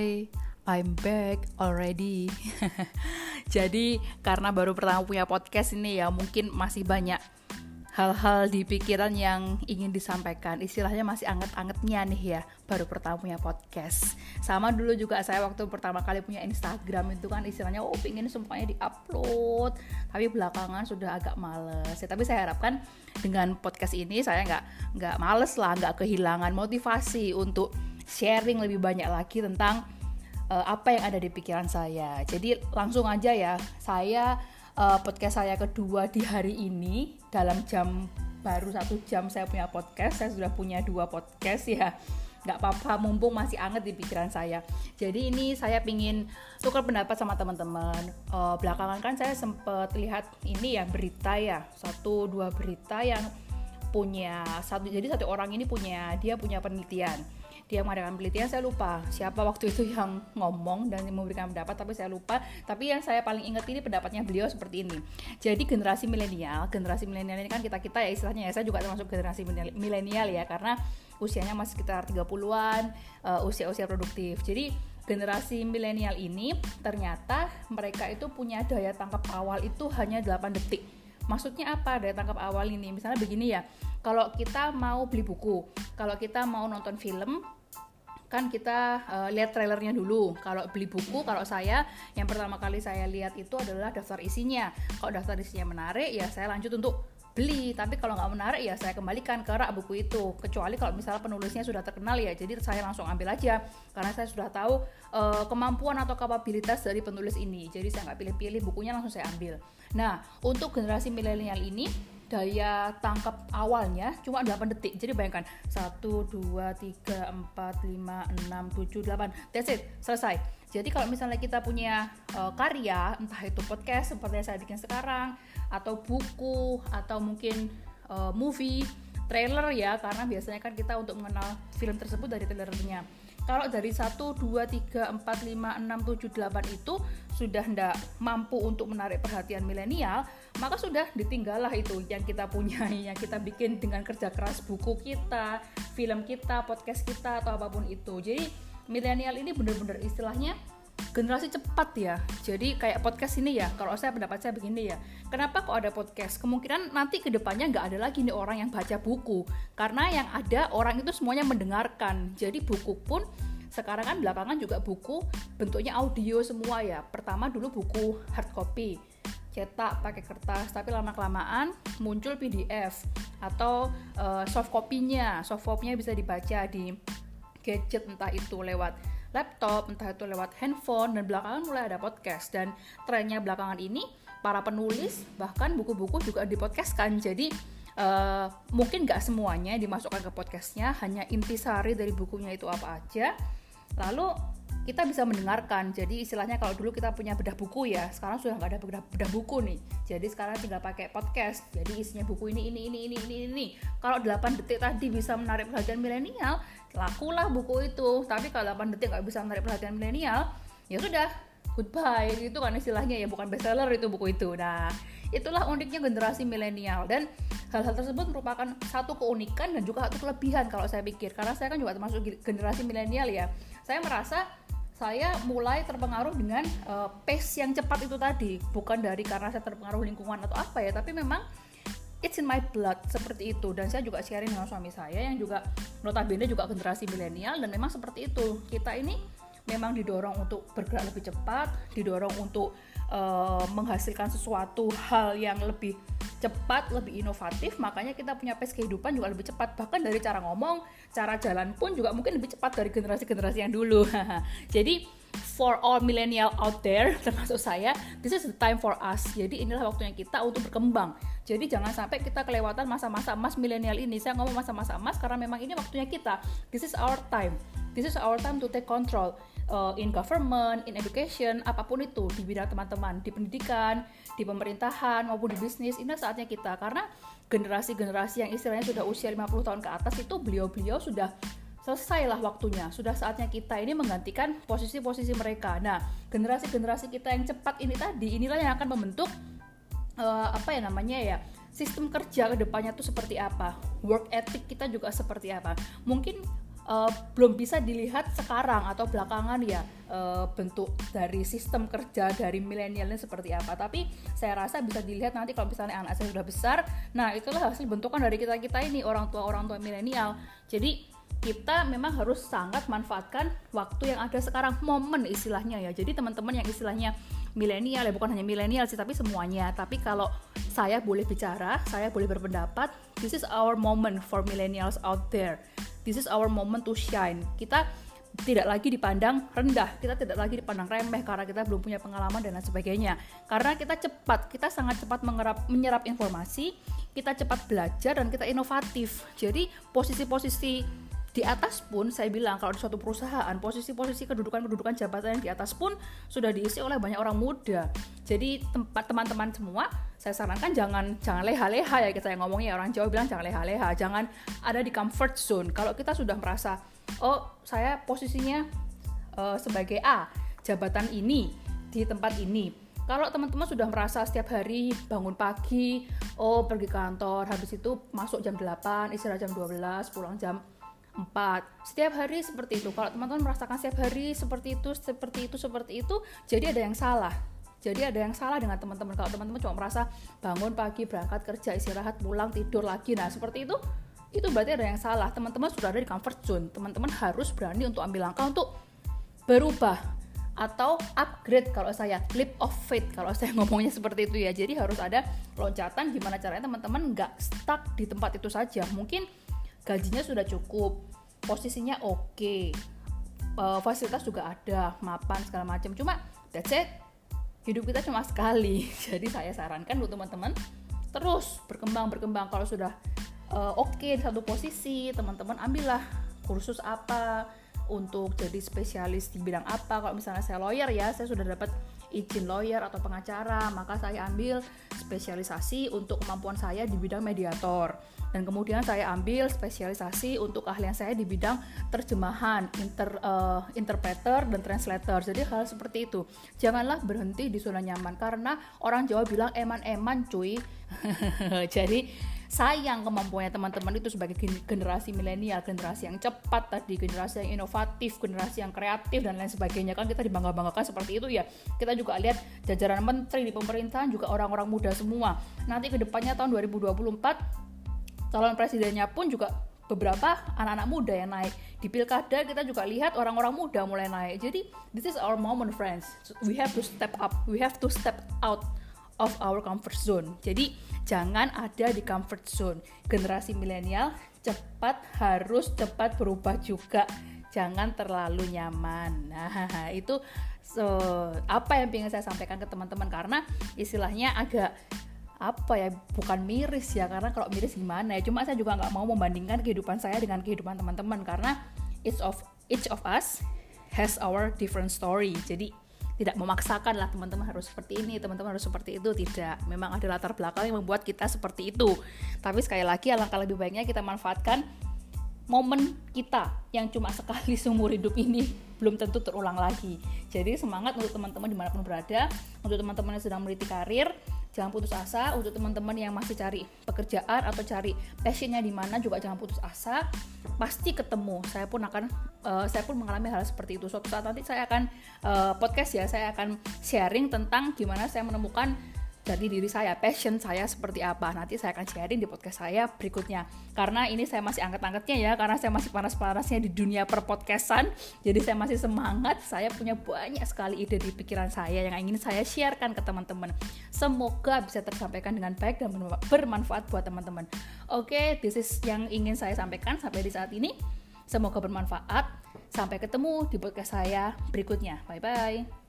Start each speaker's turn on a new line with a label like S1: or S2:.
S1: Hai, I'm back already. Jadi karena baru pertama punya podcast ini ya, mungkin masih banyak hal-hal di pikiran yang ingin disampaikan. Istilahnya masih anget-angetnya nih ya, baru pertama punya podcast. Sama dulu juga saya waktu pertama kali punya Instagram itu kan istilahnya oh pingin semuanya diupload, tapi belakangan sudah agak males. Ya, tapi saya harapkan dengan podcast ini saya nggak nggak males lah, nggak kehilangan motivasi untuk sharing lebih banyak lagi tentang uh, apa yang ada di pikiran saya. Jadi langsung aja ya, saya uh, podcast saya kedua di hari ini dalam jam baru satu jam saya punya podcast saya sudah punya dua podcast ya. Nggak apa-apa mumpung masih anget di pikiran saya. Jadi ini saya pingin tukar pendapat sama teman-teman. Uh, belakangan kan saya sempat lihat ini ya berita ya. Satu dua berita yang punya satu jadi satu orang ini punya dia punya penelitian dia mengadakan penelitian saya lupa siapa waktu itu yang ngomong dan memberikan pendapat tapi saya lupa. Tapi yang saya paling ingat ini pendapatnya beliau seperti ini. Jadi generasi milenial generasi milenial ini kan kita kita ya istilahnya ya. Saya juga termasuk generasi milenial ya karena usianya masih sekitar 30-an uh, usia-usia produktif. Jadi generasi milenial ini ternyata mereka itu punya daya tangkap awal itu hanya 8 detik. Maksudnya apa daya tangkap awal ini? Misalnya begini ya kalau kita mau beli buku kalau kita mau nonton film kan kita uh, lihat trailernya dulu. Kalau beli buku, kalau saya yang pertama kali saya lihat itu adalah daftar isinya. Kalau daftar isinya menarik, ya saya lanjut untuk beli. Tapi kalau nggak menarik, ya saya kembalikan ke rak buku itu. Kecuali kalau misalnya penulisnya sudah terkenal ya, jadi saya langsung ambil aja karena saya sudah tahu uh, kemampuan atau kapabilitas dari penulis ini. Jadi saya nggak pilih-pilih bukunya langsung saya ambil. Nah, untuk generasi milenial ini daya tangkap awalnya cuma 8 detik. Jadi bayangkan 1 2 3 4 5 6 7 8. That's it, selesai. Jadi kalau misalnya kita punya uh, karya, entah itu podcast seperti yang saya bikin sekarang atau buku atau mungkin uh, movie, trailer ya karena biasanya kan kita untuk mengenal film tersebut dari trailernya kalau dari 1, 2, 3, 4, 5, 6, 7, 8 itu sudah tidak mampu untuk menarik perhatian milenial, maka sudah ditinggallah itu yang kita punya, yang kita bikin dengan kerja keras buku kita, film kita, podcast kita, atau apa pun itu. Jadi milenial ini benar-benar istilahnya generasi cepat ya. Jadi kayak podcast ini ya, kalau saya pendapat saya begini ya. Kenapa kok ada podcast? Kemungkinan nanti ke depannya nggak ada lagi nih orang yang baca buku, karena yang ada orang itu semuanya mendengarkan. Jadi buku pun sekarang kan belakangan juga buku bentuknya audio semua ya. Pertama dulu buku hard copy, cetak pakai kertas, tapi lama kelamaan muncul PDF atau uh, soft copy-nya. Soft copy-nya bisa dibaca di gadget entah itu lewat laptop, entah itu lewat handphone, dan belakangan mulai ada podcast. Dan trennya belakangan ini, para penulis bahkan buku-buku juga dipodcastkan. Jadi uh, mungkin nggak semuanya dimasukkan ke podcastnya, hanya intisari dari bukunya itu apa aja. Lalu kita bisa mendengarkan. Jadi istilahnya kalau dulu kita punya bedah buku ya, sekarang sudah nggak ada bedah, bedah buku nih. Jadi sekarang tinggal pakai podcast. Jadi isinya buku ini ini ini ini ini ini. Kalau 8 detik tadi bisa menarik perhatian milenial, lakulah buku itu tapi kalau 8 detik nggak bisa menarik perhatian milenial ya sudah goodbye itu kan istilahnya ya bukan bestseller itu buku itu nah itulah uniknya generasi milenial dan hal-hal tersebut merupakan satu keunikan dan juga satu kelebihan kalau saya pikir karena saya kan juga termasuk generasi milenial ya saya merasa saya mulai terpengaruh dengan uh, pace yang cepat itu tadi. Bukan dari karena saya terpengaruh lingkungan atau apa ya tapi memang it's in my blood seperti itu. Dan saya juga sharing dengan suami saya yang juga notabene juga generasi milenial dan memang seperti itu. Kita ini memang didorong untuk bergerak lebih cepat didorong untuk uh, menghasilkan sesuatu hal yang lebih cepat, lebih inovatif, makanya kita punya pace kehidupan juga lebih cepat. Bahkan dari cara ngomong, cara jalan pun juga mungkin lebih cepat dari generasi-generasi yang dulu. Jadi for all millennial out there, termasuk saya, this is the time for us. Jadi inilah waktunya kita untuk berkembang. Jadi jangan sampai kita kelewatan masa-masa emas milenial ini. Saya ngomong masa-masa emas karena memang ini waktunya kita. This is our time. This is our time to take control uh, in government, in education, apa pun itu di bidang teman-teman, di pendidikan, di pemerintahan maupun di bisnis. Ini saatnya kita karena generasi-generasi yang istilahnya sudah usia 50 tahun ke atas itu beliau-beliau sudah selesailah waktunya. Sudah saatnya kita ini menggantikan posisi-posisi mereka. Nah, generasi-generasi kita yang cepat ini tadi inilah yang akan membentuk uh, apa ya namanya ya sistem kerja ke depannya tuh seperti apa work ethic kita juga seperti apa mungkin uh, belum bisa dilihat sekarang atau belakangan ya uh, bentuk dari sistem kerja dari milenialnya seperti apa. Tapi saya rasa bisa dilihat nanti kalau misalnya anak saya sudah besar, nah itulah hasil bentukan dari kita kita ini orang tua orang tua milenial. Jadi kita memang harus sangat manfaatkan waktu yang ada sekarang momen istilahnya ya jadi teman-teman yang istilahnya milenial ya bukan hanya milenial sih tapi semuanya tapi kalau saya boleh bicara saya boleh berpendapat this is our moment for millennials out there this is our moment to shine kita tidak lagi dipandang rendah, kita tidak lagi dipandang remeh karena kita belum punya pengalaman dan lain sebagainya. Karena kita cepat, kita sangat cepat mengerap, menyerap informasi, kita cepat belajar dan kita inovatif. Jadi posisi-posisi di atas pun saya bilang kalau di suatu perusahaan posisi-posisi kedudukan-kedudukan jabatan yang di atas pun sudah diisi oleh banyak orang muda. Jadi tempat teman-teman semua saya sarankan jangan jangan leha-leha ya kita yang ngomongnya orang Jawa bilang jangan leha-leha, jangan ada di comfort zone. Kalau kita sudah merasa oh saya posisinya uh, sebagai A jabatan ini di tempat ini kalau teman-teman sudah merasa setiap hari bangun pagi, oh pergi kantor, habis itu masuk jam 8, istirahat jam 12, pulang jam 4 setiap hari seperti itu. Kalau teman-teman merasakan setiap hari seperti itu seperti itu seperti itu jadi ada yang salah. Jadi ada yang salah dengan teman-teman. Kalau teman-teman cuma merasa bangun pagi berangkat kerja istirahat pulang tidur lagi nah seperti itu itu berarti ada yang salah. Teman-teman sudah ada di comfort zone. Teman-teman harus berani untuk ambil langkah untuk berubah atau upgrade. Kalau saya leap of faith. Kalau saya ngomongnya seperti itu ya. Jadi harus ada loncatan gimana caranya teman-teman nggak stuck di tempat itu saja. Mungkin gajinya sudah cukup posisinya oke okay, uh, fasilitas juga ada mapan segala macam. Cuma that's it. Hidup kita cuma sekali. Jadi saya sarankan untuk teman-teman terus berkembang berkembang. Kalau sudah uh, oke okay di satu posisi teman-teman ambillah kursus apa untuk jadi spesialis di bidang apa. Kalau misalnya saya lawyer ya saya sudah dapat izin lawyer atau pengacara maka saya ambil spesialisasi untuk kemampuan saya di bidang mediator dan kemudian saya ambil spesialisasi untuk keahlian saya di bidang terjemahan, inter, uh, interpreter dan translator. Jadi hal seperti itu. Janganlah berhenti di zona nyaman karena orang Jawa bilang eman-eman cuy. Jadi sayang kemampuannya teman-teman itu sebagai generasi milenial, generasi yang cepat tadi, generasi yang inovatif, generasi yang kreatif dan lain sebagainya. Kan kita dibangga-banggakan seperti itu ya. Kita juga lihat jajaran menteri di pemerintahan juga orang-orang muda semua. Nanti ke depannya tahun 2024 calon presidennya pun juga beberapa anak-anak muda yang naik. Di pilkada kita juga lihat orang-orang muda mulai naik. Jadi this is our moment friends. We have to step up. We have to step out of our comfort zone. Jadi jangan ada di comfort zone. Generasi milenial cepat harus cepat berubah juga. Jangan terlalu nyaman. Nah itu so, apa yang ingin saya sampaikan ke teman-teman? Karena istilahnya agak apa ya bukan miris ya. Karena kalau miris gimana ya? Cuma saya juga nggak mau membandingkan kehidupan saya dengan kehidupan teman-teman. Karena each of each of us has our different story. Jadi tidak memaksakan lah teman-teman harus seperti ini teman-teman harus seperti itu. Tidak memang ada latar belakang yang membuat kita seperti itu. Tapi sekali lagi alangkah lebih baiknya kita manfaatkan momen kita yang cuma sekali seumur hidup ini belum tentu terulang lagi. Jadi semangat untuk teman-teman di mana pun berada untuk teman-teman yang sedang meneliti karir jangan putus asa untuk teman-teman yang masih cari pekerjaan atau cari passionnya di mana juga jangan putus asa. Pasti ketemu. Saya pun akan uh, saya pun mengalami hal seperti itu. Suatu saat nanti saya akan uh, podcast ya saya akan sharing tentang gimana saya menemukan jadi diri saya, passion saya seperti apa. Nanti saya akan sharing di podcast saya berikutnya. Karena ini saya masih angkat-angkatnya ya, karena saya masih panas-panasnya di dunia perpodcastan. Jadi saya masih semangat, saya punya banyak sekali ide di pikiran saya yang ingin saya sharekan ke teman-teman. Semoga bisa tersampaikan dengan baik dan bermanfaat buat teman-teman. Oke, okay, this is yang ingin saya sampaikan sampai di saat ini. Semoga bermanfaat. Sampai ketemu di podcast saya berikutnya. Bye bye.